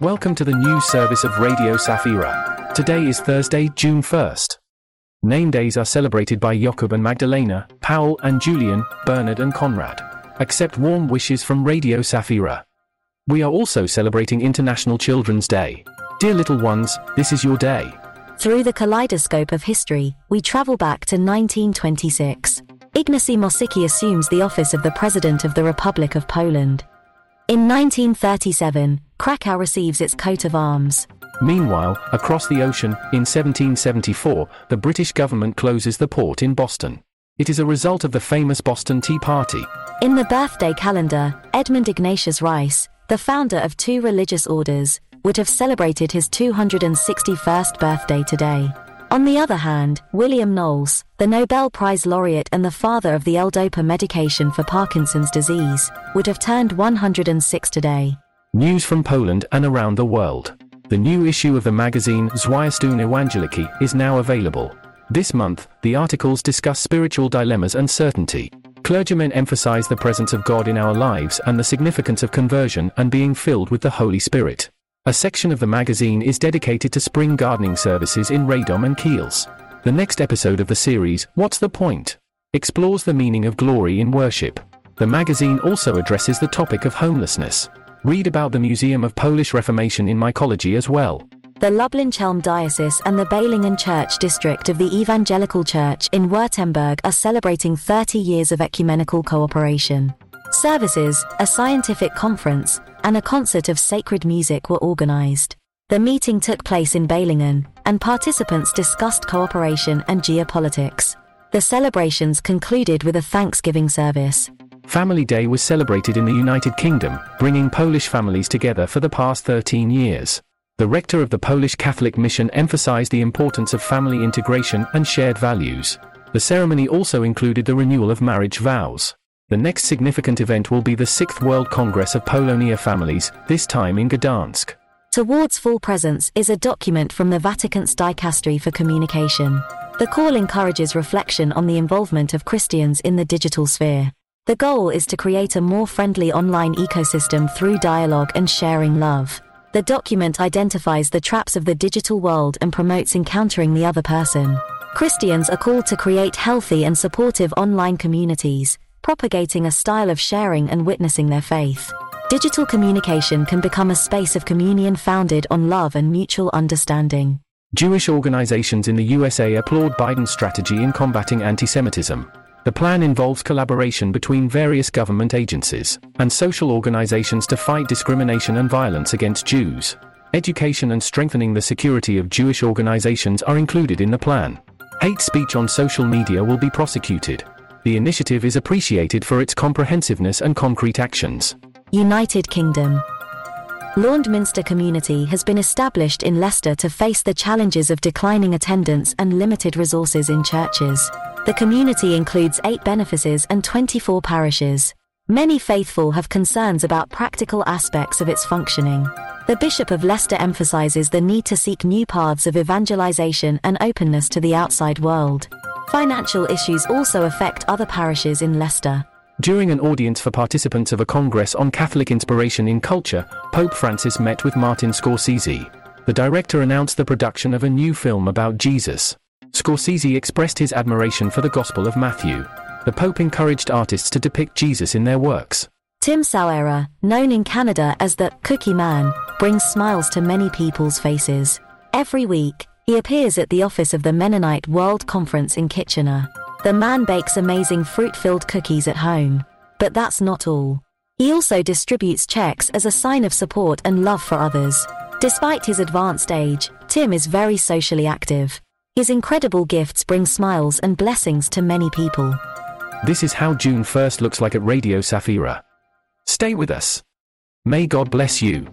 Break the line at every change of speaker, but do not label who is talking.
Welcome to the new service of Radio Safira. Today is Thursday, June 1st. Name days are celebrated by Jakub and Magdalena, Paul and Julian, Bernard and Konrad. Accept warm wishes from Radio Safira. We are also celebrating International Children's Day. Dear little ones, this is your day.
Through the kaleidoscope of history, we travel back to 1926. Ignacy Mościcki assumes the office of the President of the Republic of Poland. In 1937, Krakow receives its coat of arms.
Meanwhile, across the ocean, in 1774, the British government closes the port in Boston. It is a result of the famous Boston Tea Party.
In the birthday calendar, Edmund Ignatius Rice, the founder of two religious orders, would have celebrated his 261st birthday today. On the other hand, William Knowles, the Nobel Prize laureate and the father of the L-DOPA medication for Parkinson's disease, would have turned 106 today.
News from Poland and around the world. The new issue of the magazine Zwiastun Ewangelicki is now available. This month, the articles discuss spiritual dilemmas and certainty. Clergymen emphasize the presence of God in our lives and the significance of conversion and being filled with the Holy Spirit. A section of the magazine is dedicated to spring gardening services in Radom and Kielce. The next episode of the series, What's the Point? explores the meaning of glory in worship. The magazine also addresses the topic of homelessness. Read about the Museum of Polish Reformation in Mikołajki as well.
The Lublin Chelm Diocese and the Balingen Church District of the Evangelical Church in Württemberg are celebrating 30 years of ecumenical cooperation. Services, a scientific conference, and a concert of sacred music were organized. The meeting took place in Balingen, and participants discussed cooperation and geopolitics. The celebrations concluded with a Thanksgiving service.
Family Day was celebrated in the United Kingdom, bringing Polish families together for the past 13 years. The rector of the Polish Catholic Mission emphasized the importance of family integration and shared values. The ceremony also included the renewal of marriage vows. The next significant event will be the 6th World Congress of Polonia Families, this time in Gdansk.
Towards Full Presence is a document from the Vatican's Dicastery for Communication. The call encourages reflection on the involvement of Christians in the digital sphere. The goal is to create a more friendly online ecosystem through dialogue and sharing love. The document identifies the traps of the digital world and promotes encountering the other person. Christians are called to create healthy and supportive online communities, propagating a style of sharing and witnessing their faith. Digital communication can become a space of communion founded on love and mutual understanding.
Jewish organizations in the USA applaud Biden's strategy in combating anti Semitism. The plan involves collaboration between various government agencies and social organizations to fight discrimination and violence against Jews. Education and strengthening the security of Jewish organizations are included in the plan. Hate speech on social media will be prosecuted. The initiative is appreciated for its comprehensiveness and concrete actions.
United Kingdom. Laundminster Community has been established in Leicester to face the challenges of declining attendance and limited resources in churches. The community includes eight benefices and 24 parishes. Many faithful have concerns about practical aspects of its functioning. The Bishop of Leicester emphasizes the need to seek new paths of evangelization and openness to the outside world. Financial issues also affect other parishes in Leicester.
During an audience for participants of a Congress on Catholic Inspiration in Culture, Pope Francis met with Martin Scorsese. The director announced the production of a new film about Jesus. Scorsese expressed his admiration for the Gospel of Matthew. The Pope encouraged artists to depict Jesus in their works.
Tim Sauera, known in Canada as the Cookie Man, brings smiles to many people's faces. Every week, he appears at the office of the Mennonite World Conference in Kitchener. The man bakes amazing fruit filled cookies at home. But that's not all. He also distributes checks as a sign of support and love for others. Despite his advanced age, Tim is very socially active. His incredible gifts bring smiles and blessings to many people.
This is how June 1st looks like at Radio Safira. Stay with us. May God bless you.